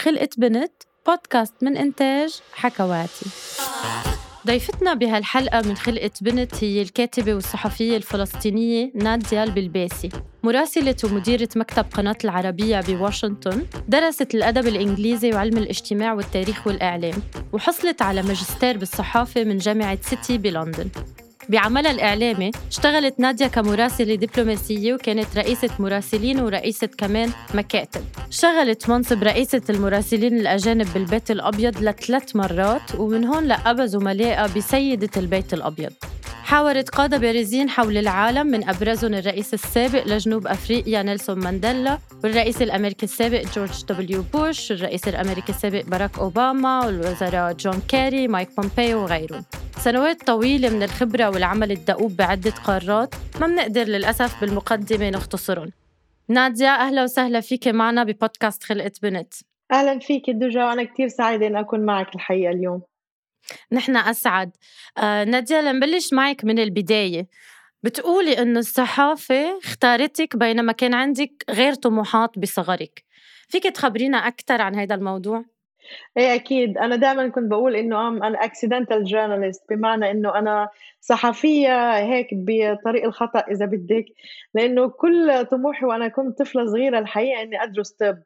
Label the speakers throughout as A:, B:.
A: خلقت بنت بودكاست من إنتاج حكواتي. ضيفتنا بهالحلقة من خلقة بنت هي الكاتبة والصحفية الفلسطينية ناديا البلباسي. مراسلة ومديرة مكتب قناة العربية بواشنطن درست الأدب الإنجليزي وعلم الاجتماع والتاريخ والإعلام وحصلت على ماجستير بالصحافة من جامعة سيتي بلندن. بعملها الإعلامي اشتغلت ناديا كمراسلة دبلوماسية وكانت رئيسة مراسلين ورئيسة كمان مكاتب. اشتغلت منصب رئيسة المراسلين الأجانب بالبيت الأبيض لثلاث مرات ومن هون لقبها زملائها بسيدة البيت الأبيض. حاورت قادة بارزين حول العالم من أبرزهم الرئيس السابق لجنوب أفريقيا نيلسون مانديلا والرئيس الأمريكي السابق جورج دبليو بوش الرئيس الأمريكي السابق باراك أوباما والوزراء جون كيري مايك بومبيو وغيرهم. سنوات طويلة من الخبرة والعمل الدؤوب بعدة قارات ما بنقدر للأسف بالمقدمة نختصرهم ناديا أهلا وسهلا فيك معنا ببودكاست خلقة بنت.
B: أهلا فيك دجا وأنا كتير سعيدة أن أكون معك الحقيقة اليوم.
A: نحن أسعد. آه ناديا لنبلش معك من البداية. بتقولي إنه الصحافة اختارتك بينما كان عندك غير طموحات بصغرك. فيك تخبرينا أكثر عن هذا الموضوع؟
B: إيه أكيد. أنا دائما كنت بقول إنه أنا اكسيدنتال جورناليست بمعنى إنه أنا صحفية هيك بطريق الخطأ إذا بدك لأنه كل طموحي وأنا كنت طفلة صغيرة الحقيقة إني أدرس طب.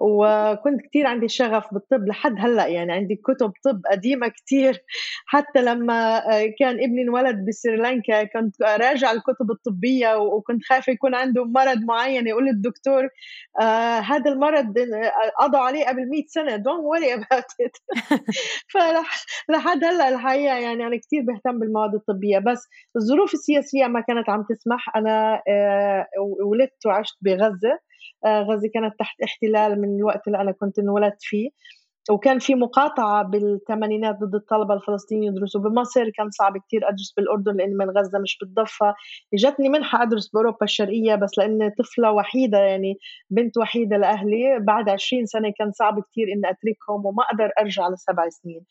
B: وكنت كثير عندي شغف بالطب لحد هلأ يعني عندي كتب طب قديمة كثير حتى لما آه، كان ابني انولد بسريلانكا كنت راجع الكتب الطبية وكنت خايفه يكون عنده مرض معين يقول الدكتور آه هذا المرض آه، قضوا عليه قبل 100 سنة don't worry about it فلحد هلأ الحقيقة يعني أنا كثير بهتم بالمواد الطبية. بس الظروف السياسية ما كانت عم تسمح. أنا آه ولدت وعشت بغزة. آه، غزة كانت تحت احتلال من الوقت اللي أنا كنت انولدت فيه. وكان في مقاطعة بالثمانينات ضد الطلبة الفلسطينيين يدرسوا بمصر. كان صعب كتير أدرس بالأردن لأني من غزة مش بالضفة. إجتني منحة أدرس بأوروبا الشرقية بس لأني طفلة وحيدة يعني بنت وحيدة لأهلي. بعد عشرين سنة كان صعب كتير إني أتركهم وما أقدر أرجع لسبع سنين.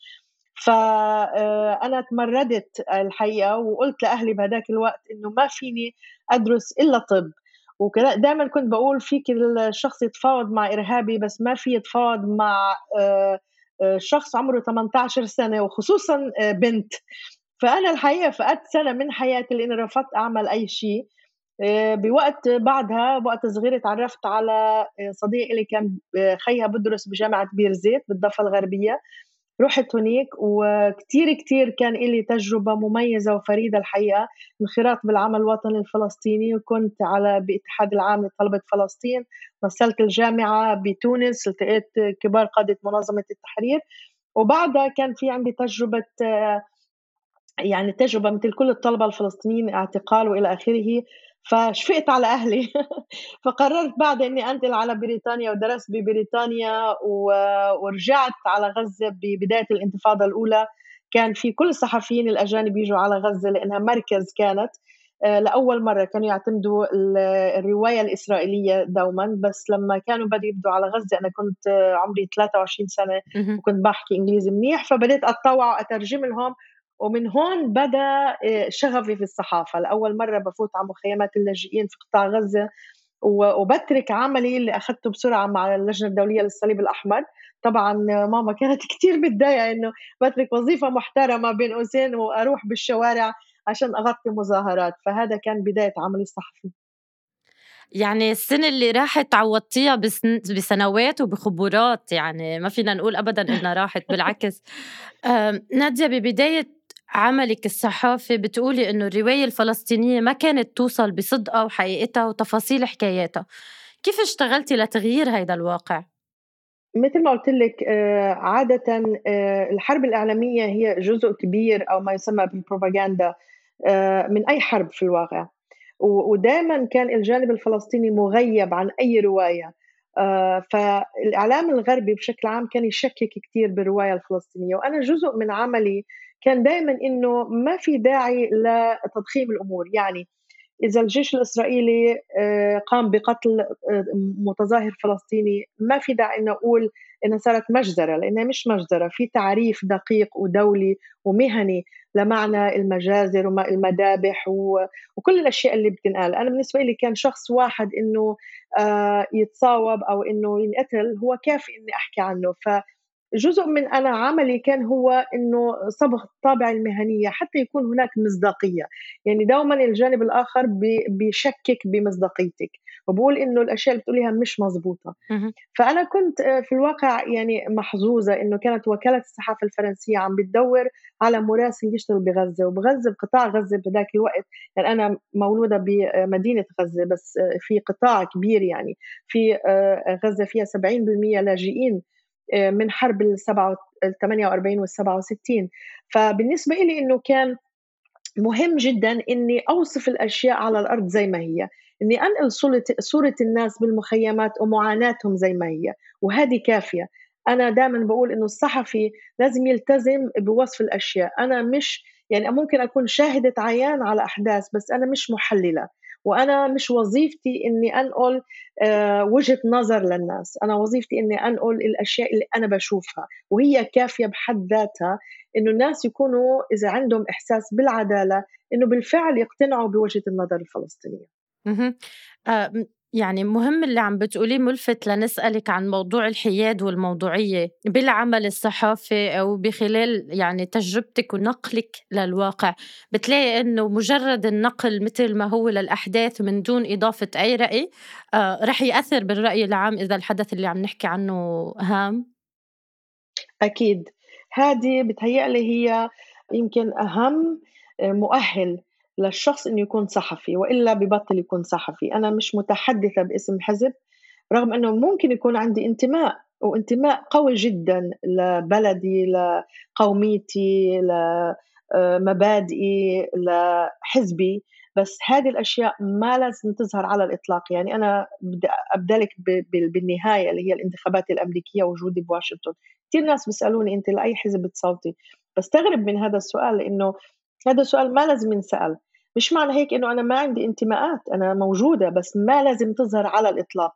B: فأنا آه، تمردت الحقيقة وقلت لأهلي بهداك الوقت إنه ما فيني أدرس إلا طب. وكذا دائما كنت بقول فيك الشخص يتفاوض مع إرهابي بس ما في يتفاوض مع آه، آه، شخص عمره 18 سنة وخصوصا آه، بنت. فأنا الحقيقة فقدت سنة من حياتي لإني رفضت أعمل أي شيء. بوقت بعدها بوقت صغير تعرفت على صديق لي كان خيها بدرس بجامعة بيرزيت بالضفة الغربية. رحت هناك وكتير كتير كان لي تجربة مميزة وفريدة الحقيقة انخراط بالعمل الوطني الفلسطيني وكنت على باتحاد العام لطلبة فلسطين مثلت الجامعة بتونس التقيت كبار قادة منظمة التحرير وبعدها كان في عندي تجربة يعني تجربة مثل كل الطلبة الفلسطينيين اعتقال وإلى آخره. فشفقت على أهلي. فقررت بعد إني أنقل على بريطانيا ودرست ببريطانيا ورجعت على غزة ببداية الانتفاضة الأولى. كان في كل الصحفيين الأجانب يجوا على غزة لأنها مركز كانت. آه، لأول مرة كانوا يعتمدوا الرواية الإسرائيلية دوما. بس لما كانوا بدوا يبدوا على غزة أنا كنت عمري 23 سنة وكنت بحكي إنجليزي منيح. فبديت أتطوع واترجم لهم ومن هون بدأ آه، شغفي في الصحافة. لأول مرة بفوت على مخيمات اللاجئين في قطاع غزة وبترك عملي اللي أخذته بسرعة مع اللجنة الدولية للصليب الأحمر. طبعا ماما كانت كثير متضايقة إنه بترك وظيفة محترمة بين قوسين وأروح بالشوارع عشان أغطي مظاهرات. فهذا كان بداية عملي الصحفي.
A: يعني السنة اللي راحت عوضتيها بسن... بسنوات وبخبرات. يعني ما فينا نقول أبدا إنها راحت بالعكس. نادية ببداية عملك الصحافي بتقولي إنه الرواية الفلسطينية ما كانت توصل بصدقها وحقيقتها وتفاصيل حكاياتها. كيف اشتغلتي لتغيير هذا الواقع؟
B: مثل ما قلت لك آه، عادة آه، الحرب الإعلامية هي جزء كبير أو ما يسمى بالبروباغندا آه، من أي حرب في الواقع. ودائما كان الجانب الفلسطيني مغيب عن أي رواية. فالإعلام الغربي بشكل عام كان يشكك كثير بالرواية الفلسطينية. وأنا جزء من عملي كان دائما إنه ما في داعي لتضخيم الأمور. يعني إذا الجيش الإسرائيلي آه، قام بقتل آه، متظاهر فلسطيني ما في داعي إنه أقول إنها صارت مجزرة لأنها مش مجزرة. في تعريف دقيق ودولي ومهني لمعنى المجازر والمذابح وكل الأشياء اللي بتنقال. أنا بالنسبة لي كان شخص واحد إنه آه، يتصاوب أو إنه ينقتل هو كافي إني أحكي عنه. ف جزء من أنا عملي كان هو إنه صبغ الطابع المهنية حتى يكون هناك مصداقية. يعني دوما الجانب الآخر بيشكك بمصداقيتك وبقول إنه الأشياء اللي بتقوليها مش مزبوطة. فأنا كنت آه، في الواقع يعني محظوظة إنه كانت وكالة الصحافة الفرنسية عم بتدور على مراسل يشتغل بغزة وبغزة بقطاع غزة بذاك الوقت. يعني أنا مولودة بمدينة غزة بس آه، في قطاع كبير يعني. في آه، غزة فيها 70% لاجئين من حرب ال 48 وال 67 فبالنسبة لي إنه كان مهم جدا إني أوصف الأشياء على الأرض زي ما هي إني أنقل صوره صورة الناس بالمخيمات ومعاناتهم زي ما هي وهذه كافية. أنا دائما بقول إنه الصحفي لازم يلتزم بوصف الأشياء. أنا مش يعني ممكن أكون شاهدة عيان على أحداث بس أنا مش محللة. وأنا مش وظيفتي إني أنقل آه، وجهة نظر للناس. أنا وظيفتي إني أنقل الأشياء اللي أنا بشوفها وهي كافية بحد ذاتها إنه الناس يكونوا إذا عندهم إحساس بالعدالة إنه بالفعل يقتنعوا بوجهة النظر الفلسطينية.
A: يعني مهم اللي عم بتقوليه ملفت لنسألك عن موضوع الحياد والموضوعية بالعمل الصحافي أو بخلال يعني تجربتك ونقلك للواقع. بتلاقي أنه مجرد النقل مثل ما هو للأحداث من دون إضافة أي رأي آه رح يأثر بالرأي العام إذا الحدث اللي عم نحكي عنه هام؟
B: أكيد. هذه بتهيألي هي يمكن أهم مؤهل للشخص إنه يكون صحفي وإلا ببطل يكون صحفي. أنا مش متحدثة باسم حزب رغم إنه ممكن يكون عندي انتماء وانتماء قوي جدا لبلدي لقوميتي لمبادئي لحزبي. بس هذه الأشياء ما لازم تظهر على الإطلاق. يعني أنا بدي ابدالك بالنهاية اللي هي الانتخابات الأمريكية وجودي بواشنطن. كثير ناس بيسألوني أنت لأي حزب بتصوتي؟ بستغرب من هذا السؤال لأنه هذا السؤال ما لازم ينسأل. مش معنى هيك إنه أنا ما عندي انتماءات أنا موجودة بس ما لازم تظهر على الإطلاق.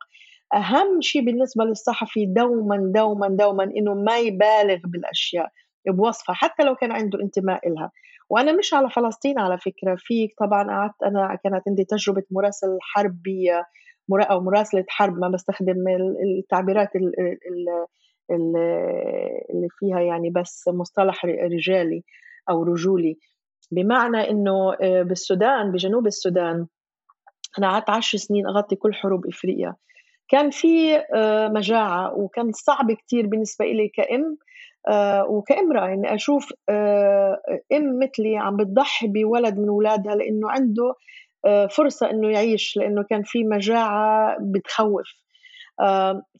B: أهم شيء بالنسبة للصحفي دوما دوما دوما إنه ما يبالغ بالأشياء بوصفها حتى لو كان عنده انتماء لها وأنا مش على فلسطين على فكرة في طبعا قعدت أنا كانت عندي تجربة مراسل حربي أو مراسلة حرب ما بستخدم التعبيرات اللي فيها يعني بس مصطلح رجالي أو رجولي. بمعنى إنه آه، بالسودان بجنوب السودان. أنا قعدت عشر سنين أغطي كل حروب إفريقيا. كان في آه، مجاعة وكان صعب كتير بالنسبة لي كأم آه، وكامراه إني أشوف أم مثلي عم بتضحي بولد من أولادها لأنه عنده فرصة إنه يعيش لأنه كان في مجاعة بتخوف.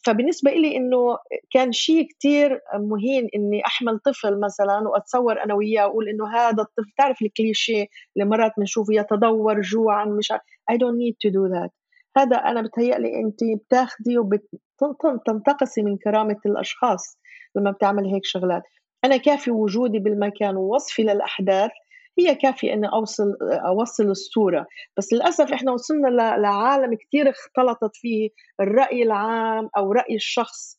B: فبالنسبة لي إنه كان شيء كتير مهين إني أحمل طفل مثلا وأتصور أنا وياه وأقول إنه هذا الطفل تعرف الكليشيه اللي مرات بنشوفه يتدور جوعا مش I don't need to do that. هذا أنا بتهيألي أنت بتاخدي وبتنتقصي من كرامة الأشخاص لما بتعمل هيك شغلات. أنا كافي وجودي بالمكان ووصفي للأحداث هي كافية إني أوصل أوصل الصورة. بس للأسف إحنا وصلنا لعالم كثير اختلطت فيه الرأي العام أو رأي الشخص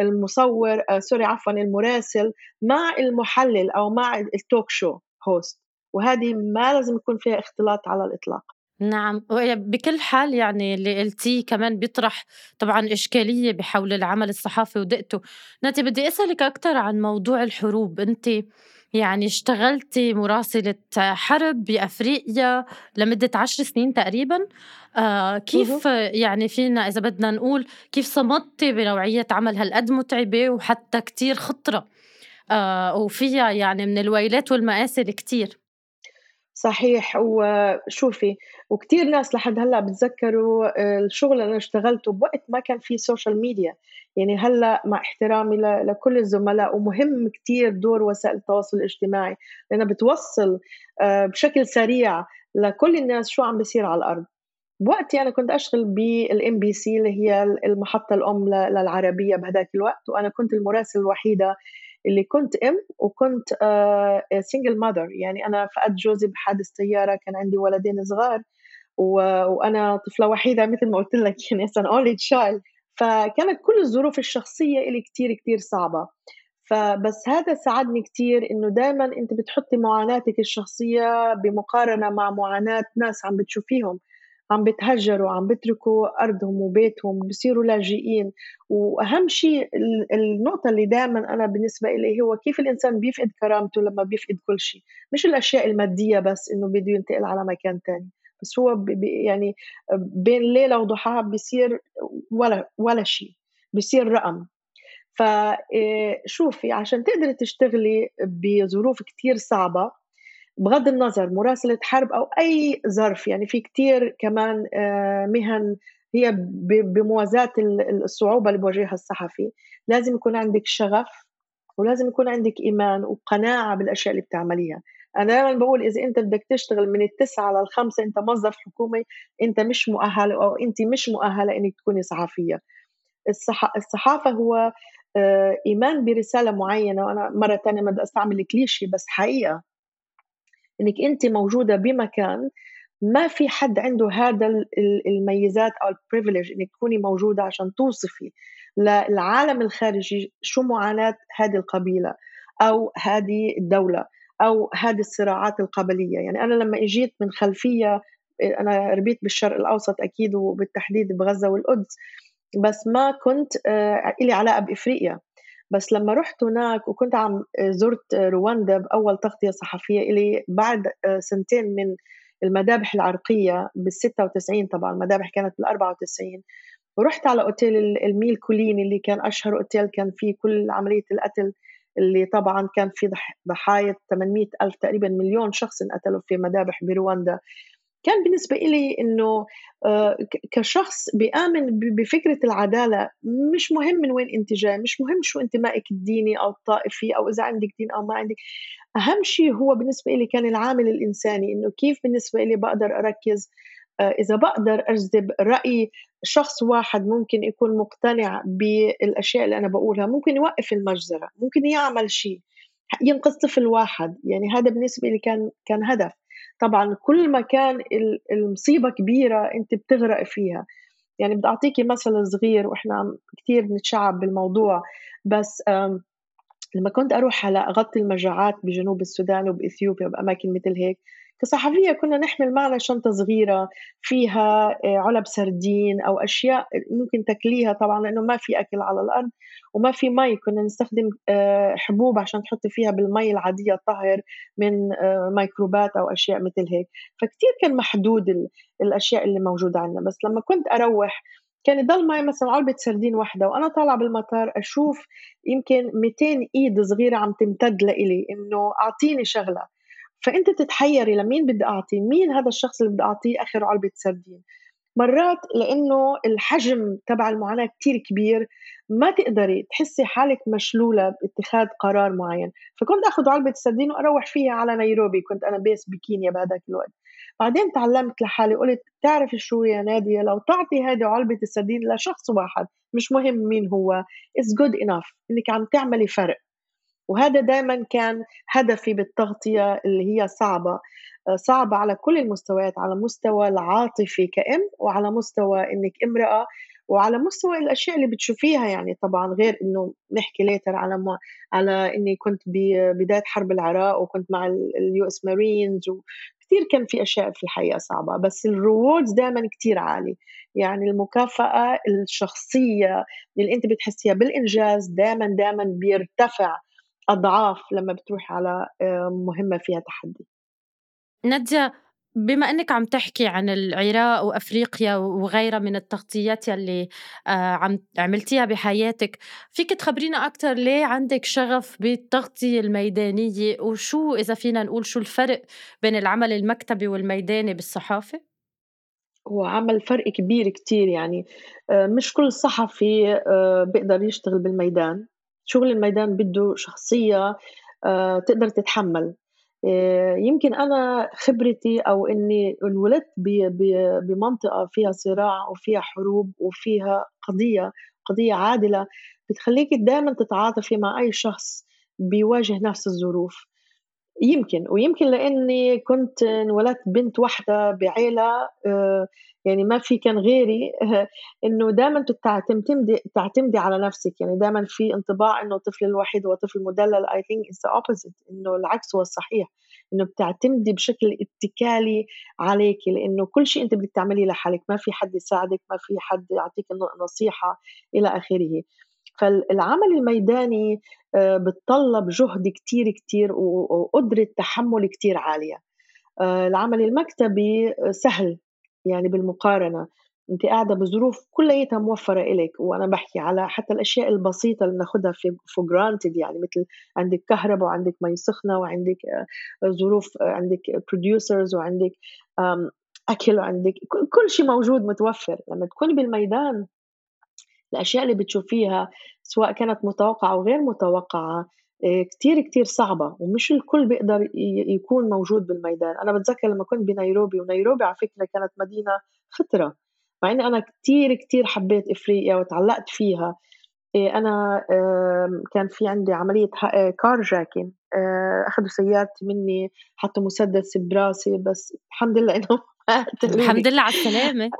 B: المصور آه sorry عفوا المراسل مع المحلل أو مع ال talk show host وهذه ما لازم يكون فيها اختلاط على الإطلاق.
A: نعم. بكل حال يعني اللي قلتيه كمان بيطرح طبعا إشكالية بحول العمل الصحافي ودقته. ناتي بدي أسألك أكثر عن موضوع الحروب. أنت يعني اشتغلتي مراسلة حرب بأفريقيا لمدة عشر سنين تقريبا. آه كيف يعني فينا إذا بدنا نقول كيف صمدتي بنوعية عمل هالقد متعبة وحتى كتير خطرة؟ آه وفيها يعني من الويلات والمآسي الكتير.
B: صحيح. وشوفي وكتير ناس لحد هلأ بتذكروا آه، الشغل اللي أنا اشتغلته بوقت ما كان في social media يعني هلأ مع احترامي لكل الزملاء ومهم كتير دور وسائل التواصل الاجتماعي. لأنها بتوصل آه، بشكل سريع لكل الناس شو عم بيصير على الأرض. بوقتي أنا كنت أشتغل بال MBC اللي هي المحطة الأم للعربية بهذاك الوقت وأنا كنت المراسله الوحيدة اللي كنت أم وكنت single uh, mother يعني أنا فقدت جوزي بحادث سياره كان عندي ولدين صغار وأنا طفلة وحيدة مثل ما قلت لك يعني أصلا only child فكانت كل الظروف الشخصية اللي كتير كتير صعبة. فبس هذا ساعدني كتير إنه دايما أنت بتحطي معاناتك الشخصية بمقارنة مع معاناة ناس عم بتشوفيهم. عم بتهجروا عم بتركوا أرضهم وبيتهم بصيروا لاجئين. وأهم شيء النقطة اللي دائما أنا بالنسبة لي هو كيف الإنسان بيفقد كرامته لما بيفقد كل شيء. مش الأشياء المادية بس إنه بده ينتقل على مكان تاني. بس هو يعني بين ليلة وضحاها بيصير ولا ولا شيء. بيصير رقم. فشوفي عشان تقدري تشتغلي بظروف كتير صعبة بغض النظر مراسلة حرب أو أي ظرف يعني في كتير كمان آه، مهن هي بموازاة الصعوبة اللي بواجهها الصحفي. لازم يكون عندك شغف ولازم يكون عندك إيمان وقناعة بالأشياء اللي بتعمليها. أنا دائما بقول إذا أنت بدك تشتغل من التسعة للخمسة أنت موظف حكومي أنت مش مؤهل أو أنت مش مؤهلة إنك تكوني صحفية. الصحافة هو آه، إيمان برسالة معينة وأنا مرة تانية ما بدي أستعمل كليشي بس حقيقة. إنك أنت موجودة بمكان ما في حد عنده هذا الميزات أو البريفليج إنك تكوني موجودة عشان توصفي للعالم الخارجي شو معاناة هذه القبيلة أو هذه الدولة أو هذه الصراعات القبلية. يعني أنا لما إجيت من خلفية أنا ربيت بالشرق الأوسط أكيد وبالتحديد بغزة والقدس بس ما كنت آه، لي علاقة بإفريقيا. بس لما رحت هناك وكنت عم زرت رواندا بأول تغطية صحفية إلي بعد سنتين من المذابح العرقية بال 96 طبعا المذابح كانت بال 94 ورحت على أوتيل الميل كولين اللي كان أشهر أوتيل كان فيه كل عملية القتل اللي طبعا كان في ضحايا 800 ألف تقريبا مليون شخص انقتلوا في مذابح برواندا. كان بالنسبة إلي إنه آه، كشخص بيآمن بفكرة العدالة مش مهم من وين أنت جاي مش مهم شو انتمائك الديني أو الطائفي أو إذا عندك دين أو ما عندك. أهم شيء هو بالنسبة لي كان العامل الإنساني إنه كيف بالنسبة لي بقدر أركز آه، إذا بقدر أجذب رأي شخص واحد ممكن يكون مقتنع بالأشياء اللي أنا بقولها ممكن يوقف المجزرة ممكن يعمل شيء ينقذ طفل واحد يعني هذا بالنسبة لي كان كان هدف. طبعا كل ما كان المصيبة كبيرة أنت بتغرق فيها. يعني بدي أعطيكي مثل صغير وإحنا كثير بنتشعب بالموضوع بس لما كنت أروح على أغطي المجاعات بجنوب السودان وبإثيوبيا وبأماكن مثل هيك كصحفية كنا نحمل معنا شنطة صغيرة فيها آه، علب سردين أو أشياء ممكن تاكليها طبعا لأنه ما في أكل على الأرض وما في مي. كنا نستخدم آه، حبوب عشان تحطي فيها بالمي العادية الطهر من آه، ميكروبات أو أشياء مثل هيك. فكتير كان محدود الأشياء اللي موجودة عندنا. بس لما كنت أروح كان يضل معي مثلا علبة سردين واحدة وأنا طالعة بالمطار أشوف يمكن 200 إيد صغيرة عم تمتد لإلي إنه أعطيني شغلة. فأنت تتحيري لمين بدي أعطي؟ مين هذا الشخص اللي بدي أعطيه آخر علبة سردين؟ مرات لأنه الحجم تبع المعاناة كتير كبير ما تقدري تحسي حالك مشلولة باتخاذ قرار معين. فكنت آخذ علبة السردين وأروح فيها على نيروبي كنت أنا based بكينيا بهذاك الوقت. بعدين تعلمت لحالي قلت تعرفي شو يا نادية لو تعطي هذه علبة السردين لشخص واحد مش مهم مين هو it's good enough إنك عم تعملي فرق. وهذا دائما كان هدفي بالتغطية اللي هي صعبة. آه، صعبة على كل المستويات على مستوى العاطفي كأم وعلى مستوى إنك امرأة وعلى مستوى الأشياء اللي بتشوفيها يعني طبعا غير إنه نحكي later على ما على إني كنت ببدايه حرب العراق وكنت مع ال US Marines وكثير كان في أشياء في الحقيقة صعبة. بس ال rewards دائما كثير عالي. يعني المكافأة الشخصية اللي أنت بتحسيها بالإنجاز دائما دائما بيرتفع أضعاف لما بتروح على آه، مهمة فيها تحدي.
A: نادية بما إنك عم تحكي عن العراق وأفريقيا وغيرها من التغطيات يلي آه، عم عملتيها بحياتك فيك تخبرينا أكثر ليه عندك شغف بالتغطية الميدانية؟ وشو إذا فينا نقول شو الفرق بين العمل المكتبي والميداني بالصحافة؟
B: هو عمل فرق كبير كتير يعني آه، مش كل صحفي بيقدر يشتغل بالميدان. شغل الميدان بده شخصية آه، تقدر تتحمل. آه، يمكن أنا خبرتي أو إني انولدت بمنطقة فيها صراع وفيها حروب وفيها قضية قضية عادلة بتخليك دائما تتعاطفي مع أي شخص بيواجه نفس الظروف. يمكن ويمكن لأني كنت انولدت بنت واحدة بعيلة آه، يعني ما في كان غيري إنه دائما تعتمدي تعتمدي على نفسك. يعني دائما في انطباع إنه الطفل الوحيد هو طفل مدلل I think it's opposite إنه العكس هو الصحيح. إنه بتعتمدي بشكل اتكالي عليك لأنه كل شيء أنت بدك تعمليه لحالك. ما في حد يساعدك ما في حد يعطيك نصيحة إلى آخره. فالعمل الميداني آه، بتطلب جهد كتير كتير وقدرة تحمل كتير عالية. آه، العمل المكتبي سهل يعني بالمقارنة. انت قاعدة بظروف كلياتها موفرة إلك وأنا بحكي على حتى الأشياء البسيطة اللي بناخذها في for يعني مثل عندك كهرباء وعندك مي سخنة وعندك آه، ظروف عندك producers وعندك أكل وعندك كل شيء موجود متوفر. لما تكوني بالميدان الأشياء اللي بتشوفيها سواء كانت متوقعة أو غير متوقعة آه، كتير كتير صعبة ومش الكل بيقدر يكون موجود بالميدان. أنا بتذكر لما كنت بنيروبي ونيروبي على فكرة كانت مدينة خطرة مع إني أنا كتير كتير حبيت إفريقيا وتعلقت فيها. آه، أنا كان في عندي عملية كار جاكين آه، أخذوا سيارتي مني حطوا مسدس براسي بس الحمد لله إنه
A: الحمد لله على السلامة.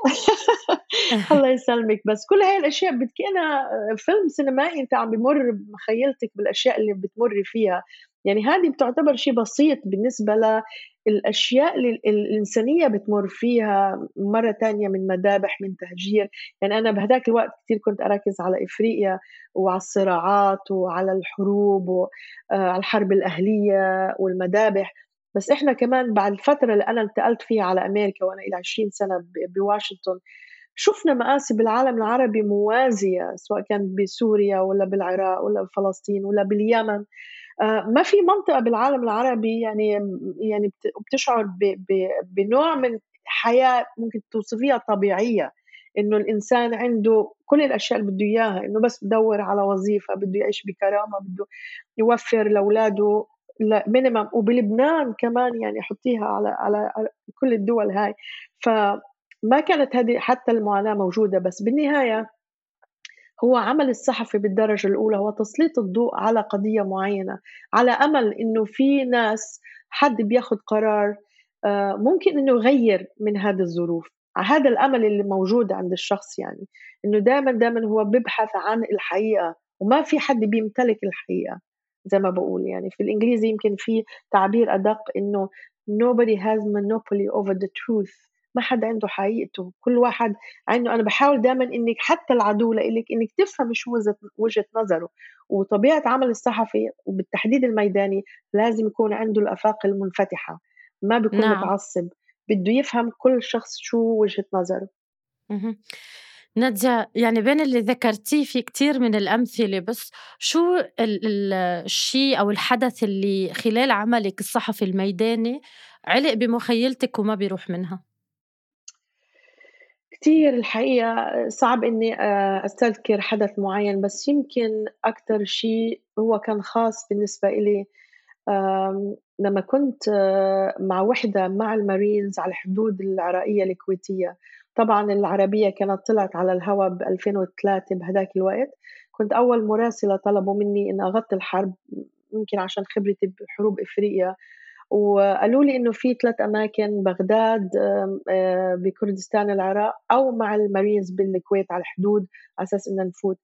B: الله يسلمك. بس كل هاي الأشياء بتكينا فيلم سينمائي أنت عم بمر بمخيلتك بالأشياء اللي بتمري فيها. يعني هذه بتعتبر شيء بسيط بالنسبة للأشياء اللي الإنسانية بتمر فيها مرة تانية من مذابح من تهجير. يعني أنا بهداك الوقت كثير كنت أركز على إفريقيا وعلى الصراعات وعلى الحروب وعلى آه، الحرب الأهلية والمذابح. بس إحنا كمان بعد الفترة اللي أنا انتقلت فيها على أمريكا وأنا إلى 20 سنة بواشنطن شفنا مآسي بالعالم العربي موازية سواء كانت بسوريا ولا بالعراق ولا بفلسطين ولا باليمن. آه، ما في منطقة بالعالم العربي يعني يعني بتشعر بنوع من حياة ممكن توصفيها طبيعية إنه الإنسان عنده كل الأشياء اللي بده إياها إنه بس بدور على وظيفة بده يعيش بكرامة بده يوفر لأولاده مينيمم وبلبنان كمان يعني حطيها على على كل الدول هاي. ف ما كانت هذه حتى المعاناة موجودة بس بالنهاية هو عمل الصحفي بالدرجة الأولى. هو تسليط الضوء على قضية معينة على أمل إنه في ناس حد بياخد قرار آه، ممكن إنه يغير من هذه الظروف. هذا الأمل اللي موجود عند الشخص يعني إنه دائما دائما هو بيبحث عن الحقيقة وما في حد بيمتلك الحقيقة. زي ما بقول يعني. في الإنجليزي يمكن في تعبير أدق إنه nobody has monopoly over the truth. ما حد عنده حقيقته. كل واحد عنده. أنا بحاول دائما إنك حتى العدو لإلك إنك تفهم شو وجهة نظره. وطبيعة عمل الصحفي وبالتحديد الميداني لازم يكون عنده الأفاق المنفتحة. ما بيكون نعم. متعصب. بده يفهم كل شخص شو وجهة نظره.
A: نادية يعني بين اللي ذكرتيه في كتير من الأمثلة بس شو الشيء أو الحدث اللي خلال عملك الصحفي الميداني علق بمخيلتك وما بيروح منها؟
B: كتير الحقيقة صعب إني آه، أستذكر حدث معين بس يمكن أكتر شيء هو كان خاص بالنسبة إلي لما كنت آه، مع وحدة مع المارينز على الحدود العراقية الكويتية طبعا العربية كانت طلعت على الهواء ب 2003 بهداك الوقت. كنت أول مراسلة طلبوا مني إن أغطي الحرب يمكن عشان خبرتي بحروب إفريقيا وقالوا لي إنه في ثلاث أماكن بغداد آه، بكردستان العراق أو مع المارينز بالكويت على الحدود على أساس إنه نفوت.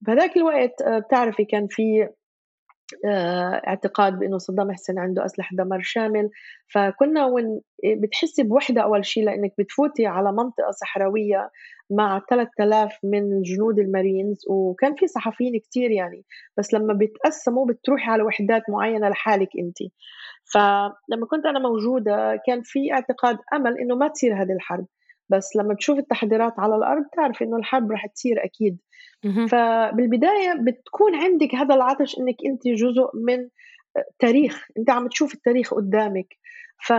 B: بهذاك الوقت آه، بتعرفي كان في اعتقاد بإنه صدام حسين عنده أسلحة دمار شامل. فكنا وين بتحسي بوحدة أول شيء لإنك بتفوتي على منطقة صحراوية مع 3000 من جنود المارينز وكان في صحفيين كتير يعني. بس لما بتقسموا بتروحي على وحدات معينة لحالك أنت. فلما كنت أنا موجودة كان في اعتقاد أمل إنه ما تصير هذه الحرب. بس لما تشوف التحضيرات على الأرض تعرف إنه الحرب رح تصير أكيد. فبالبداية بتكون عندك هذا العطش إنك أنت جزء من تاريخ أنت عم تشوف التاريخ قدامك. ف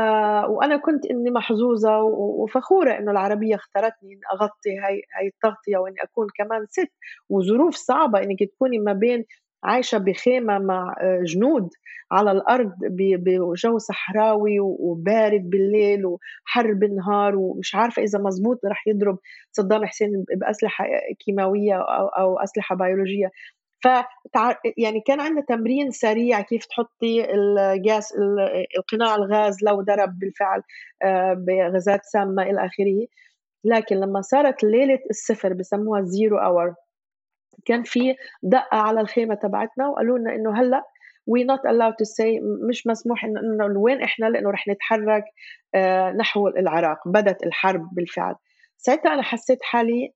B: وأنا كنت إني محظوظة وفخورة إنه العربية اختارتني إني أغطي هاي هاي التغطية وإني أكون كمان ست. وظروف صعبة إنك تكوني ما بين عايشة بخيمة مع جنود على الأرض بجو صحراوي وبارد بالليل وحر بالنهار ومش عارفة إذا مزبوط رح يضرب صدام حسين بأسلحة كيماوية أو أو أسلحة بيولوجية. ف يعني كان عندنا تمرين سريع كيف تحطي الغاز القناع الغاز لو ضرب بالفعل آه، بغازات سامة إلى آخره. لكن لما صارت ليلة الصفر بسموها zero hour كان في دقة على الخيمة تبعتنا وقالوا لنا إنه هلأ we're not allowed to say مش مسموح إنه وين إحنا لإنه رح نتحرك آه، نحو العراق بدت الحرب بالفعل. ساعتها أنا حسيت حالي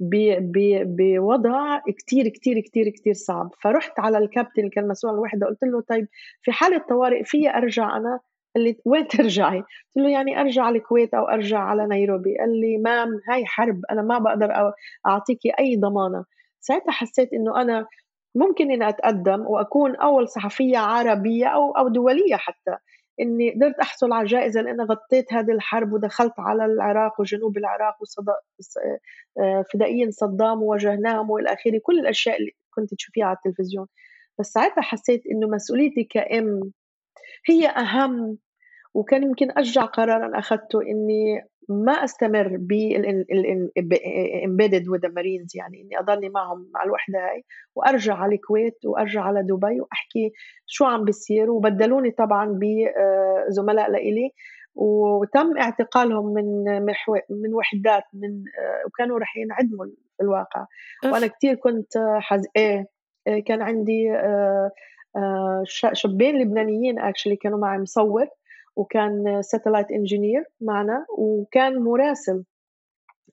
B: بوضع كتير كتير كتير كتير صعب. فرحت على الكابتن اللي كان مسؤول عن الوحده قلت له طيب في حالة طوارئ في أرجع أنا؟ قال لي وين ترجعي؟ قلت له يعني أرجع على الكويت أو أرجع على نيروبي. قال لي مام هاي حرب أنا ما بقدر أعطيكي أي ضمانة. ساعتها حسيت إنه أنا ممكن إني أتقدم وأكون أول صحفية عربية أو أو دولية حتى. إني قدرت أحصل على جائزة لاني غطيت هذه الحرب ودخلت على العراق وجنوب العراق وصد... آه، صدام وواجهناهم وإلى آخره. كل الأشياء اللي كنت تشوفيها على التلفزيون. بس ساعتها حسيت إنه مسؤوليتي كأم هي أهم وكان يمكن اشجع قرار أخذته إني ما أستمر بالامبيدد وذ مارينز يعني إني أضلني معهم مع الوحدة هاي وأرجع على الكويت وأرجع على دبي وأحكي شو عم بيصير وبدلوني طبعا بزملاء لإلي. وتم اعتقالهم من من وحدات من وكانوا رح ينعدموا في الواقع. وأنا كثير كنت حز إيه, إيه، كان عندي آه، آه، شابين لبنانيين actually كانوا معي مصور وكان satellite engineer معنا وكان مراسل.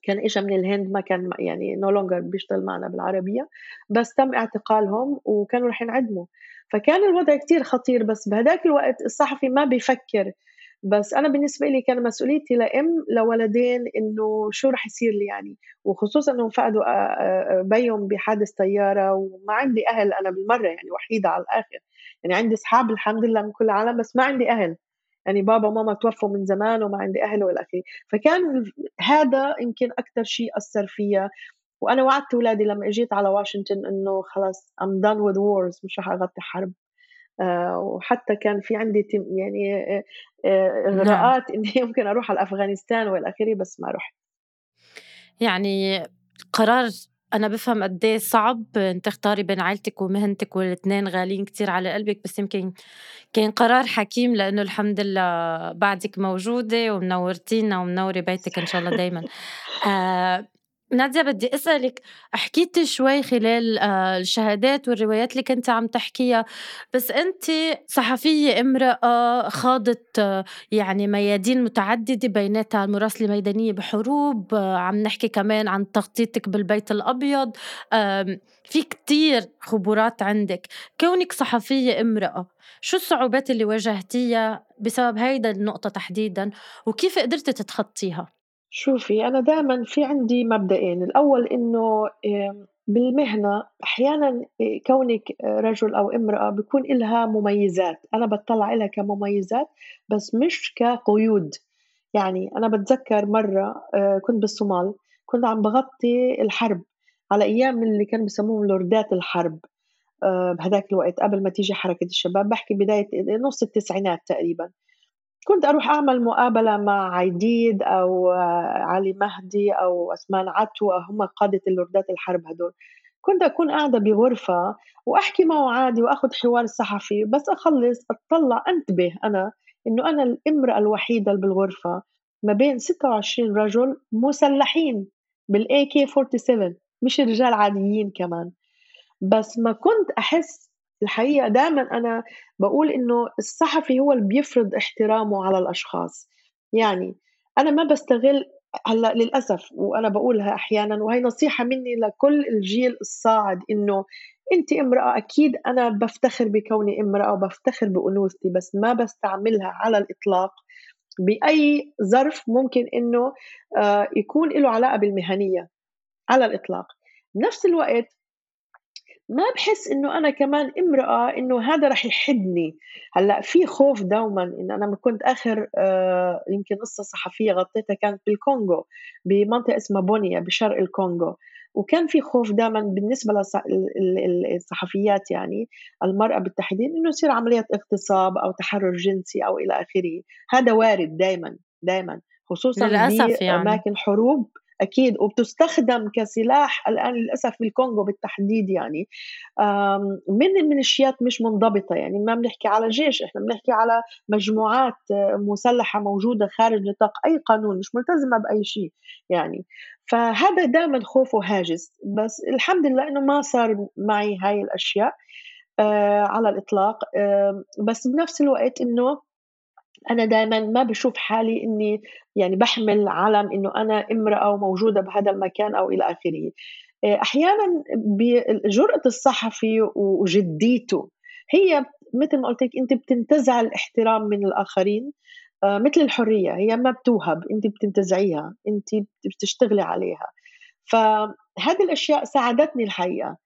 B: كان اجى من الهند ما كان يعني no longer بيشتغل معنا بالعربية بس تم اعتقالهم وكانوا رح ينعدموا. فكان الوضع كتير خطير بس بهداك الوقت الصحفي ما بيفكر بس أنا بالنسبة لي كان مسؤوليتي لام لولدين إنه شو رح يصير لي يعني. وخصوصا إنهم فقدوا بيهم بحادث طيارة وما عندي أهل أنا بالمرة يعني وحيدة على الآخر. يعني عندي أصحاب الحمد لله من كل العالم بس ما عندي أهل. يعني بابا وماما توفوا من زمان وما عندي أهل وإلى آخره. فكان هذا يمكن أكثر شيء أثر فيا. وأنا وعدت اولادي لما إجيت على واشنطن إنه خلص I'm done with wars مش رح أغطي حرب. آه وحتى كان في عندي يعني آه آه اغراءات نعم. إني يمكن أروح على أفغانستان والى اخره بس ما رحت
A: يعني قرار أنا بفهم قد إيه صعب تختاري بين عيلتك ومهنتك والاثنين غاليين كتير على قلبك بس يمكن كان قرار حكيم لأنه الحمد لله بعدك موجودة ومنورتينا ومنوري بيتك إن شاء الله دايما آه نادية بدي أسألك حكيتي شوي خلال آه، الشهادات والروايات اللي كنت عم تحكيها بس أنت صحفية امرأة خاضت يعني ميادين متعددة بيناتها المراسلة الميدانية بحروب آه، عم نحكي كمان عن تغطيتك بالبيت الأبيض في كتير خبرات عندك كونك صحفية امرأة شو الصعوبات اللي واجهتيها بسبب هيدا النقطة تحديدا وكيف قدرتي تتخطيها؟
B: شوفي أنا دائما في عندي مبدئين الأول إنه بالمهنة أحيانا كونك رجل أو امرأة بيكون إلها مميزات. أنا بطلع إلها كمميزات بس مش كقيود. يعني أنا بتذكر مرة كنت بالصومال كنت عم بغطي الحرب على أيام اللي كانوا بسموهم لوردات الحرب. بهذاك الوقت قبل ما تيجي حركة الشباب. بحكي بداية نص التسعينات تقريبا. كنت أروح أعمل مقابلة مع عيديد أو علي مهدي أو أسمان عتو هم قادة اللوردات الحرب هدول. كنت أكون قاعدة بغرفة وأحكي معه عادي وأخذ حوار صحفي بس أخلص أطلع أنتبه أنا إنه أنا الإمرأة الوحيدة اللي بالغرفة ما بين 26 رجل مسلحين بالاي كي 47 مش رجال عاديين كمان. بس ما كنت أحس الحقيقة دائما أنا بقول إنه الصحفي هو اللي بيفرض احترامه على الأشخاص. يعني أنا ما بستغل هلأ للأسف وأنا بقولها أحيانا وهي نصيحة مني لكل الجيل الصاعد إنه أنت امرأة أكيد أنا بفتخر بكوني امرأة وبفتخر بأنوثتي بس ما بستعملها على الإطلاق بأي ظرف ممكن إنه آه، يكون له علاقة بالمهنية على الإطلاق. بنفس الوقت ما بحس إنه أنا كمان امرأة إنه هذا رح يحدني. هلأ في خوف دوما انه أنا كنت آخر آه يمكن قصة صحفية غطيتها كانت بالكونغو بمنطقة اسمها بونيا بشرق الكونغو. وكان في خوف دائما بالنسبة للصحفيات يعني المرأة بالتحديد إنه يصير عمليات اغتصاب أو تحرر جنسي أو إلى آخره. هذا وارد دائما دائما خصوصا
A: للأسف
B: يعني. أماكن حروب أكيد وبتستخدم كسلاح الآن للأسف بالكونغو بالتحديد يعني. من الميليشيات مش منضبطة يعني ما بنحكي على جيش إحنا بنحكي على مجموعات مسلحة موجودة خارج نطاق أي قانون مش ملتزمة بأي شيء يعني. فهذا دائما خوف وهاجس بس الحمد لله إنه ما صار معي هاي الأشياء آه على الإطلاق. آه بس بنفس الوقت إنه أنا دائما ما بشوف حالي إني يعني بحمل علم إنه أنا امرأة وموجودة بهذا المكان أو إلى آخره. آه، أحيانا بجرأة الصحفي وجديته هي مثل ما قلت لك أنت بتنتزع الاحترام من الآخرين آه، مثل الحرية هي ما بتوهب أنت بتنتزعيها أنت بتشتغلي عليها. فهذه الأشياء ساعدتني الحقيقة.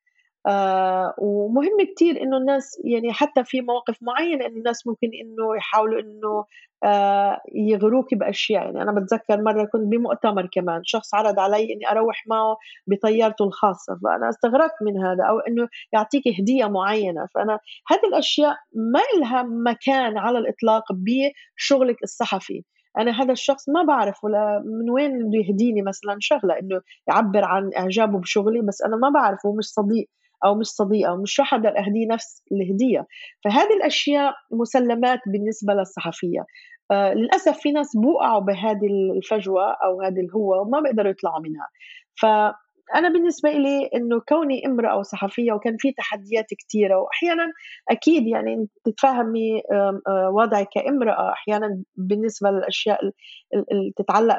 B: آه ومهم كتير إنه الناس يعني حتى في مواقف معينة إنه الناس ممكن إنه يحاولوا إنه آه يغروك بأشياء. يعني أنا بتذكر مرة كنت بمؤتمر كمان شخص عرض علي إني أروح معه بطيارته الخاصة فأنا استغربت من هذا. أو إنه يعطيك هدية معينة. فأنا هذه الأشياء ما لها مكان على الإطلاق بشغلك الصحفي. أنا هذا الشخص ما بعرف ولا من وين بده يهديني مثلا شغلة إنه يعبر عن إعجابه بشغلي بس أنا ما بعرفه مش صديق. أو مش صديقه ومش راح أقدر أهديه نفس الهدية. فهذه الأشياء مسلمات بالنسبة للصحفية. آه للأسف في ناس بوقعوا بهذه الفجوة أو هذه الهوة وما بيقدروا يطلعوا منها. ف أنا بالنسبة لي إنه كوني امرأة وصحفية وكان في تحديات كثيره وأحيانا أكيد يعني تتفاهمي وضعي كامرأة أحيانا بالنسبة للأشياء اللي تتعلق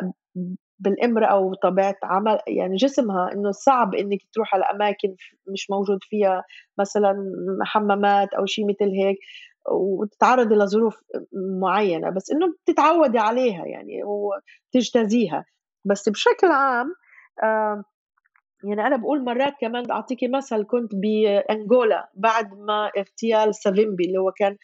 B: بالامرأة وطبيعة عمل يعني جسمها إنه صعب إنك تروح على أماكن مش موجود فيها مثلا حمامات أو شيء مثل هيك وتتعرضي لظروف معينة بس إنه بتتعودي عليها يعني وتجتازيها. بس بشكل عام يعني أنا بقول مرات كمان أعطيكي مثل كنت بأنغولا بعد ما اغتيال سافيمبي اللي هو كان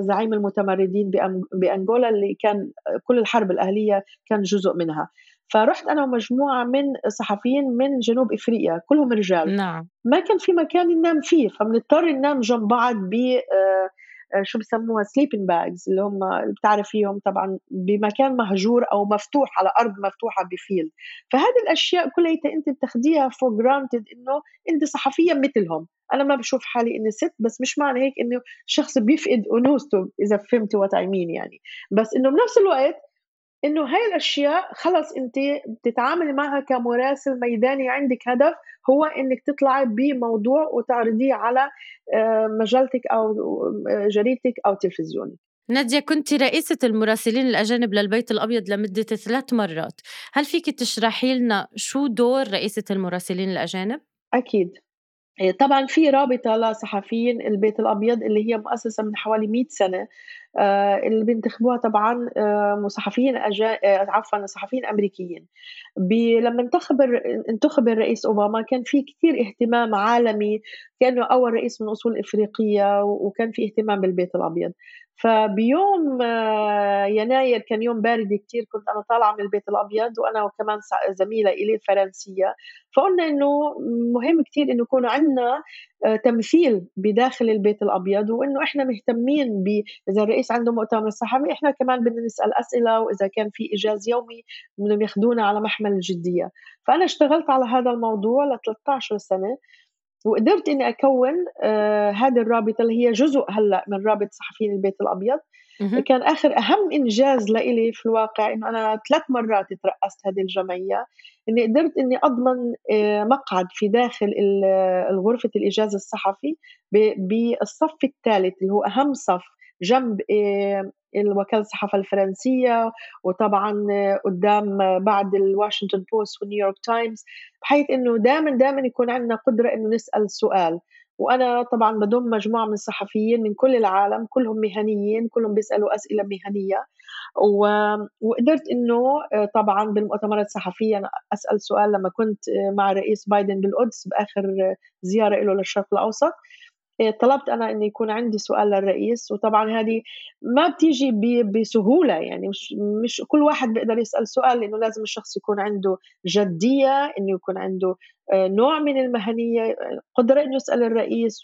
B: زعيم المتمردين بأنغولا اللي كان كل الحرب الأهلية كان جزء منها. فرحت أنا ومجموعة من صحفيين من جنوب إفريقيا كلهم رجال.
A: نعم.
B: ما كان في مكان ننام فيه فبنضطر ننام جنب بعض ب آه، آه، شو بسموها sleeping bags اللي هم بتعرفيهم طبعا بمكان مهجور أو مفتوح على أرض مفتوحة ب field فهذه الأشياء كلها انت بتاخديها for granted إنه إنت صحفيه مثلهم. أنا ما بشوف حالي إني ست بس مش معنى هيك إنه شخص بيفقد انوثته إذا فهمتوا وات اي مين يعني. بس إنه بنفس الوقت إنه هاي الأشياء خلص أنت بتتعاملي معها كمراسل ميداني عندك هدف هو إنك تطلعي بموضوع وتعرضيه على آه، مجلتك أو آه، جريدتك أو تلفزيونك.
A: نادية كنت رئيسة المراسلين الأجانب للبيت الأبيض لمدة ثلاث مرات. هل فيك تشرحي لنا شو دور رئيسة المراسلين الأجانب؟
B: أكيد. طبعا في رابطة لصحفيين البيت الأبيض اللي هي مؤسسة من حوالي 100 سنة آه، اللي بينتخبوها طبعا آه، صحفيين أجا... آه، عفوا صحفيين أمريكيين. لما انتخب انتخب الرئيس أوباما كان في كثير اهتمام عالمي كأنه أول رئيس من أصول إفريقية وكان في اهتمام بالبيت الأبيض. فبيوم يناير كان يوم بارد كثير كنت أنا طالعة من البيت الأبيض وأنا وكمان زميلة إلي فرنسية. فقلنا إنه مهم كثير إنه يكون عندنا تمثيل بداخل البيت الأبيض وإنه إحنا مهتمين ب إذا الرئيس عنده مؤتمر صحفي إحنا كمان بدنا نسأل أسئلة وإذا كان في إيجاز يومي بدهم ياخذونا على محمل الجدية. فأنا اشتغلت على هذا الموضوع ل 13 سنة. وقدرت إني أكون آه هذه الرابطة اللي هي جزء هلأ من رابطه صحفيين البيت الأبيض. كان آخر أهم إنجاز لإلي في الواقع إنه أنا ثلاث مرات ترأست هذه الجمعية إني قدرت إني أضمن آه، مقعد في داخل غرفه الإيجاز الصحفي بالصف الثالث اللي هو أهم صف جنب آه، الوكالة الصحافة الفرنسية وطبعا قدام بعد الواشنطن بوست والنيويورك تايمز بحيث إنه دائما دائما يكون عندنا قدرة إنه نسأل سؤال. وأنا طبعا بضم مجموعة من الصحفيين من كل العالم كلهم مهنيين كلهم بيسألوا أسئلة مهنية. و... وقدرت إنه طبعا بالمؤتمرات الصحفية أنا أسأل سؤال لما كنت مع الرئيس بايدن بالقدس بآخر زيارة له للشرق الأوسط. طلبت أنا إنه يكون عندي سؤال للرئيس وطبعا هذه ما بتيجي بسهولة يعني مش مش كل واحد بيقدر يسأل سؤال لأنه لازم الشخص يكون عنده جدية إنه يكون عنده آه، نوع من المهنية قدرة إنه يسأل الرئيس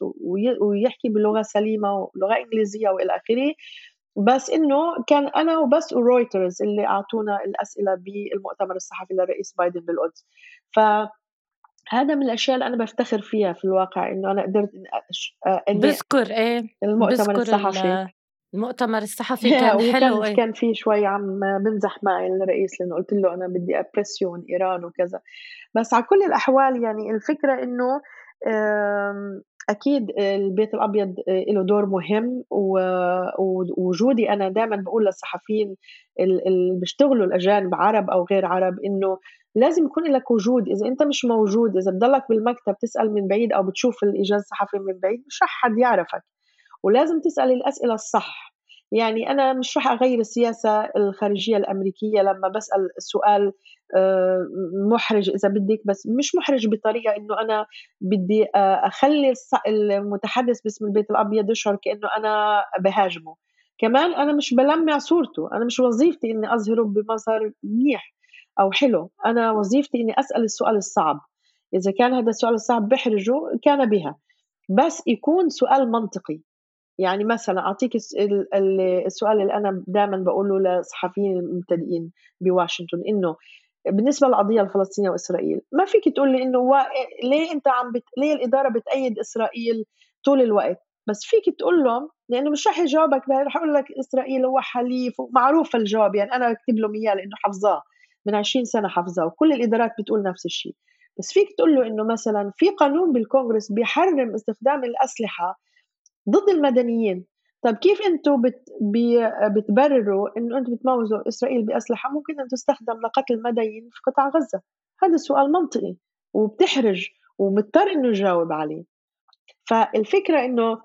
B: ويحكي بلغة سليمة ولغة إنجليزية وإلى آخره. بس إنه كان أنا وبس ورويترز اللي أعطونا الأسئلة بالمؤتمر الصحفي للرئيس بايدن بالقدس. ف هذا من الأشياء اللي أنا بفتخر فيها في الواقع إنه أنا قدرت
A: إني بذكر إيه
B: المؤتمر الصحفي
A: المؤتمر الصحفي كان حلو
B: إيه؟ كان في شوي عم بمزح معي الرئيس لأنه قلت له أنا بدي أبرسيون إيران وكذا بس على كل الأحوال يعني الفكرة إنه أكيد البيت الأبيض له دور مهم ووجودي أنا دائما بقول للصحفيين اللي بيشتغلوا الأجانب عرب أو غير عرب إنه لازم يكون لك وجود. إذا أنت مش موجود إذا بضلك بالمكتب تسأل من بعيد أو بتشوف الايجاز الصحفي من بعيد مش رح حد يعرفك. ولازم تسأل الأسئلة الصح. يعني أنا مش رح أغير السياسة الخارجية الأمريكية لما بسأل سؤال آه، محرج إذا بدك بس مش محرج بطريقة إنه أنا بدي آه، أخلي المتحدث باسم البيت الأبيض يشعر كأنه أنا بهاجمه. كمان أنا مش بلمع صورته. أنا مش وظيفتي إني أظهره بمظهر منيح. أو حلو. أنا وظيفتي إني أسأل السؤال الصعب. إذا كان هذا السؤال الصعب بحرجه كان بها. بس يكون سؤال منطقي. يعني مثلا أعطيك السؤال اللي أنا دائما بقوله للصحفيين المبتدئين بواشنطن إنه بالنسبة للقضية الفلسطينية وإسرائيل ما فيك تقول لي إنه ليه أنت عم بت... ليه الإدارة بتأيد إسرائيل طول الوقت؟ بس فيك تقول لهم لأنه مش رح يجاوبك رح أقول لك إسرائيل هو حليف ومعروف الجواب. يعني أنا أكتب لهم اياه لأنه حافظاه من 20 سنة حافظاه وكل الإدارات بتقول نفس الشيء. بس فيك تقول له إنه مثلا في قانون بالكونغرس بيحرم استخدام الأسلحة ضد المدنيين. طيب كيف أنتم بت بتبرروا إنه أنتم بتموزوا إسرائيل بأسلحة ممكن أن تستخدم لقتل المدنيين في قطاع غزة؟ هذا سؤال منطقي وبتحرج ومضطر إنه يجاوب عليه. فالفكرة إنه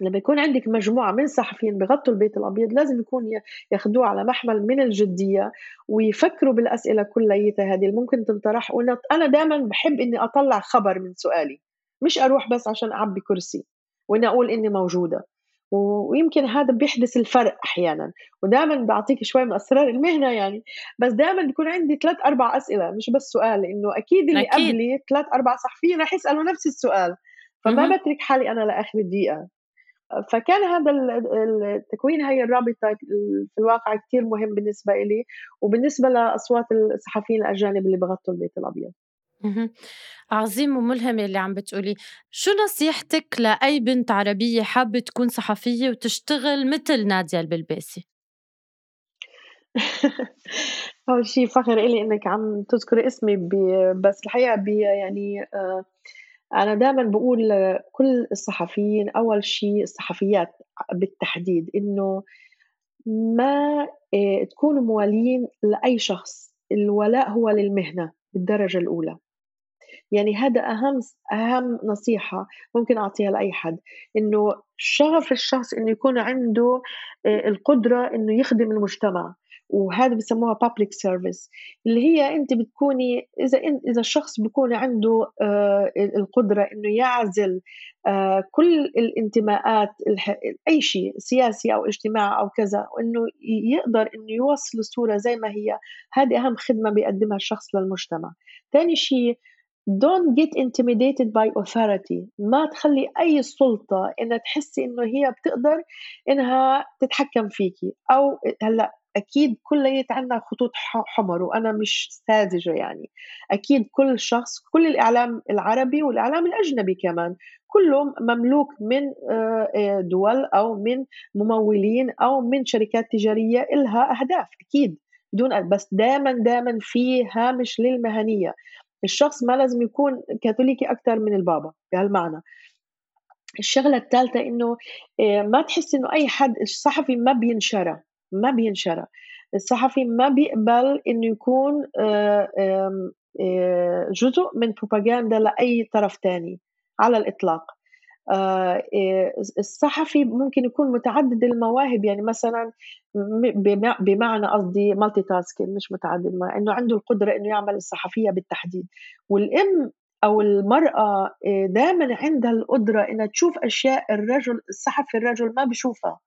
B: لما يكون عندك مجموعة من الصحفيين بغطوا البيت الأبيض لازم يكون ياخذوه على محمل من الجدية ويفكروا بالأسئلة كليتها هذه اللي ممكن تنطرح. أنا دائما بحب إني أطلع خبر من سؤالي مش أروح بس عشان أعبي كرسي وإني أقول إني موجودة. ويمكن هذا بيحدث الفرق أحيانا. ودائما بعطيك شوي من أسرار المهنة يعني بس دائما بيكون عندي ثلاث أربع أسئلة مش بس سؤال انه أكيد اللي أكيد. قبلي ثلاث أربع صحفيين رح يسألوا نفس السؤال. فما بترك حالي أنا لآخر الدقيقه فكان هذا التكوين هي الرابطة في الواقع كثير مهم بالنسبة لي وبالنسبة لأصوات الصحفيين الأجانب اللي بغطوا البيت الأبيض.
A: عظيم وملهم اللي عم بتقولي. شو نصيحتك لأي بنت عربية حابة تكون صحفية وتشتغل مثل نادية البلباسي؟
B: أول شيء فخر إلي إنك عم تذكر اسمي بس الحقيقة بي يعني آه أنا دائما بقول كل الصحفيين أول شيء الصحفيات بالتحديد إنه ما آه، تكونوا موالين لأي شخص الولاء هو للمهنة بالدرجة الأولى. يعني هذا أهم أهم نصيحة ممكن أعطيها لأي حد إنه شغف الشخص إنه يكون عنده آه، القدرة إنه يخدم المجتمع. وهذا بسموها public service اللي هي أنت بتكوني إذا إذا الشخص بيكون عنده آه، القدرة إنه يعزل آه، كل الانتماءات أي شيء سياسي أو اجتماعي أو كذا وانه يقدر إنه يوصل الصورة زي ما هي. هذه أهم خدمة بيقدمها الشخص للمجتمع. ثاني شيء don't get intimidated by authority. ما تخلي أي سلطة إنها تحسي إنه هي بتقدر إنها تتحكم فيكي. أو هلأ أكيد كلية عندنا خطوط حمر وأنا مش ساذجة يعني. أكيد كل شخص كل الإعلام العربي والإعلام الأجنبي كمان كله مملوك من آه، آه، دول أو من ممولين أو من شركات تجارية لها أهداف أكيد. بدون بس دائما دائما في هامش للمهنية. الشخص ما لازم يكون كاثوليكي أكثر من البابا بهالمعنى. الشغلة الثالثة إنه آه، ما تحس إنه أي حد الصحفي ما بينشرى ما بينشرى. الصحفي ما بيقبل إنه يكون آه، آه، جزء من بروباغندا لأي طرف ثاني على الإطلاق. آه، الصحفي ممكن يكون متعدد المواهب يعني مثلا بمعنى قصدي مالتي تاسكينج مش متعدد ما إنه عنده القدرة إنه يعمل الصحفية بالتحديد. والإم أو المرأة دائما عندها القدرة إنها تشوف أشياء الرجل الصحفي الرجل ما بيشوفها.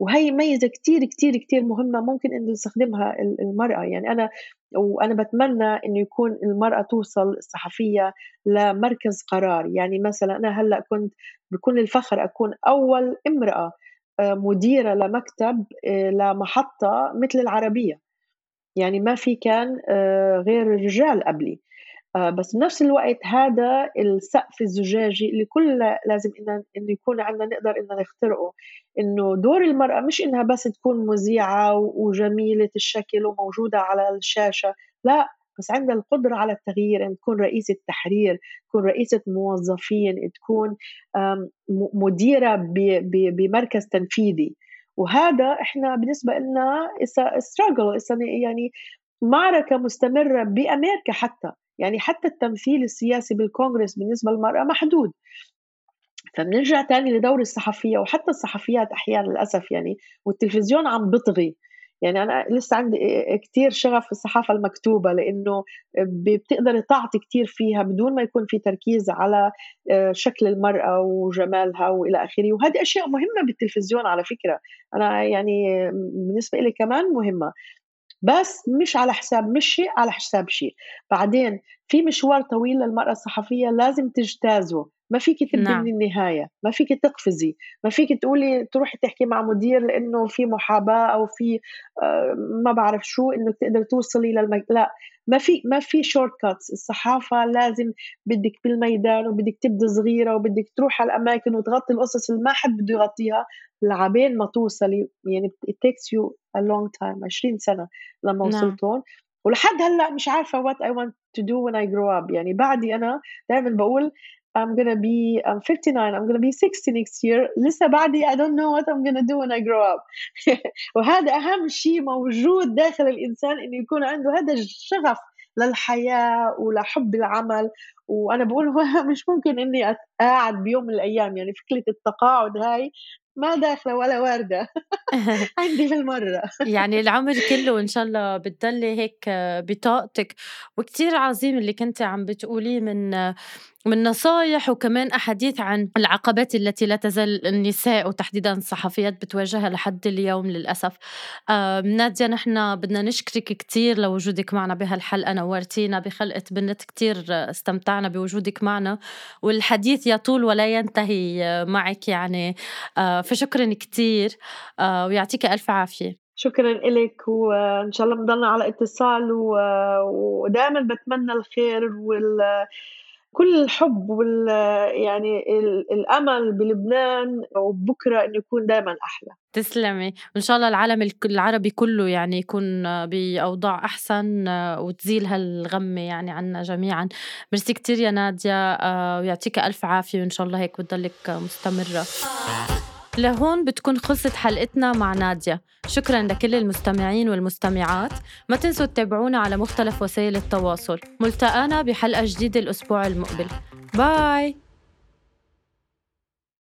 B: وهي ميزة كتير كتير كتير مهمة ممكن إنه يستخدمها المرأة. يعني أنا وأنا بتمنى إنه يكون المرأة توصل الصحفيه لمركز قرار. يعني مثلا أنا هلأ كنت بكل الفخر أكون أول امرأة مديرة لمكتب لمحطة مثل العربية. يعني ما في كان غير الرجال قبلي. بس بنفس الوقت هذا السقف الزجاجي اللي كلنا لازم إنه يكون عندنا نقدر إنه نخترقه. إنه دور المرأة مش إنها بس تكون مذيعة وجميلة الشكل وموجودة على الشاشة لا بس عندها القدرة على التغيير. أن تكون رئيسة تحرير تكون رئيسة موظفين تكون مديرة بمركز تنفيذي. وهذا إحنا بالنسبة لنا ستراجل يعني معركة مستمرة بأمريكا حتى. يعني حتى التمثيل السياسي بالكونغرس بالنسبة للمرأة محدود. فبنرجع تاني لدور الصحفية وحتى الصحفيات أحيانا للأسف يعني والتلفزيون عم بطغي. يعني أنا لسه عندي كتير شغف في الصحافة المكتوبة لأنه بتقدر تعطي كتير فيها بدون ما يكون في تركيز على آه، شكل المرأة وجمالها وإلى آخره. وهذه أشياء مهمة بالتلفزيون على فكرة. أنا يعني بالنسبة لي كمان مهمة. بس مش على حساب مش شيء على حساب شيء. بعدين في مشوار طويل للمرأة الصحفية لازم تجتازه. ما فيك تبني نعم. النهاية ما فيك تقفزي ما فيك تقولي تروحي تحكي مع مدير لأنه في محاباة أو في آه ما بعرف شو انه تقدر توصلي للمك... لا ما في ما في shortcuts الصحافة لازم بدك بالميدان وبدك تبدي صغيرة وبدك تروح على الأماكن وتغطي القصص اللي ما حد بده يغطيها لبين ما توصلي يعني it takes you a long time 20 سنة لما نعم. وصلت هون ولحد هلأ مش عارفة what I want to do when I grow up يعني بعدي أنا دائما بقول I'm gonna be I'm 59 I'm gonna be 60 next year. لسه بعدي I don't know what I'm gonna do when I grow up. وهذا أهم شيء موجود داخل الإنسان إنه يكون عنده هذا الشغف للحياة ولحب العمل. وأنا بقول مش ممكن إني أقعد بيوم من الأيام. يعني فكرة التقاعد هاي ما داخلة ولا واردة. عندي في المرة.
A: يعني العمر كله إن شاء الله بتضلي هيك بطاقتك. وكتير عظيم اللي كنت عم بتقوليه من من نصايح وكمان أحاديث عن العقبات التي لا تزال النساء وتحديدا الصحفيات بتواجهها لحد اليوم للأسف. نادية نحن بدنا نشكرك كتير لوجودك معنا بهالحلقة نورتينا بخلقة بنت كتير استمتعنا بوجودك معنا والحديث يطول ولا ينتهي معك يعني. آه فشكرا كتير آه ويعطيك ألف عافية.
B: شكرا لك وإن شاء الله بنضلنا على اتصال ودائما بتمنى الخير وال كل الحب وال يعني الأمل بلبنان وبكرة إنه يكون دائما أحلى.
A: تسلمي. وإن شاء الله العالم العربي كله يعني يكون بأوضاع أحسن وتزيل هالغمة يعني عنا جميعا. ميرسي كثير يا نادية آه، ويعطيك ألف عافية وإن شاء الله هيك بتضلك مستمرة. لهون بتكون خلصت حلقتنا مع نادية. شكرا لكل المستمعين والمستمعات. ما تنسوا تتابعونا على مختلف وسائل التواصل. ملتقانا بحلقة جديدة الأسبوع المقبل. باي!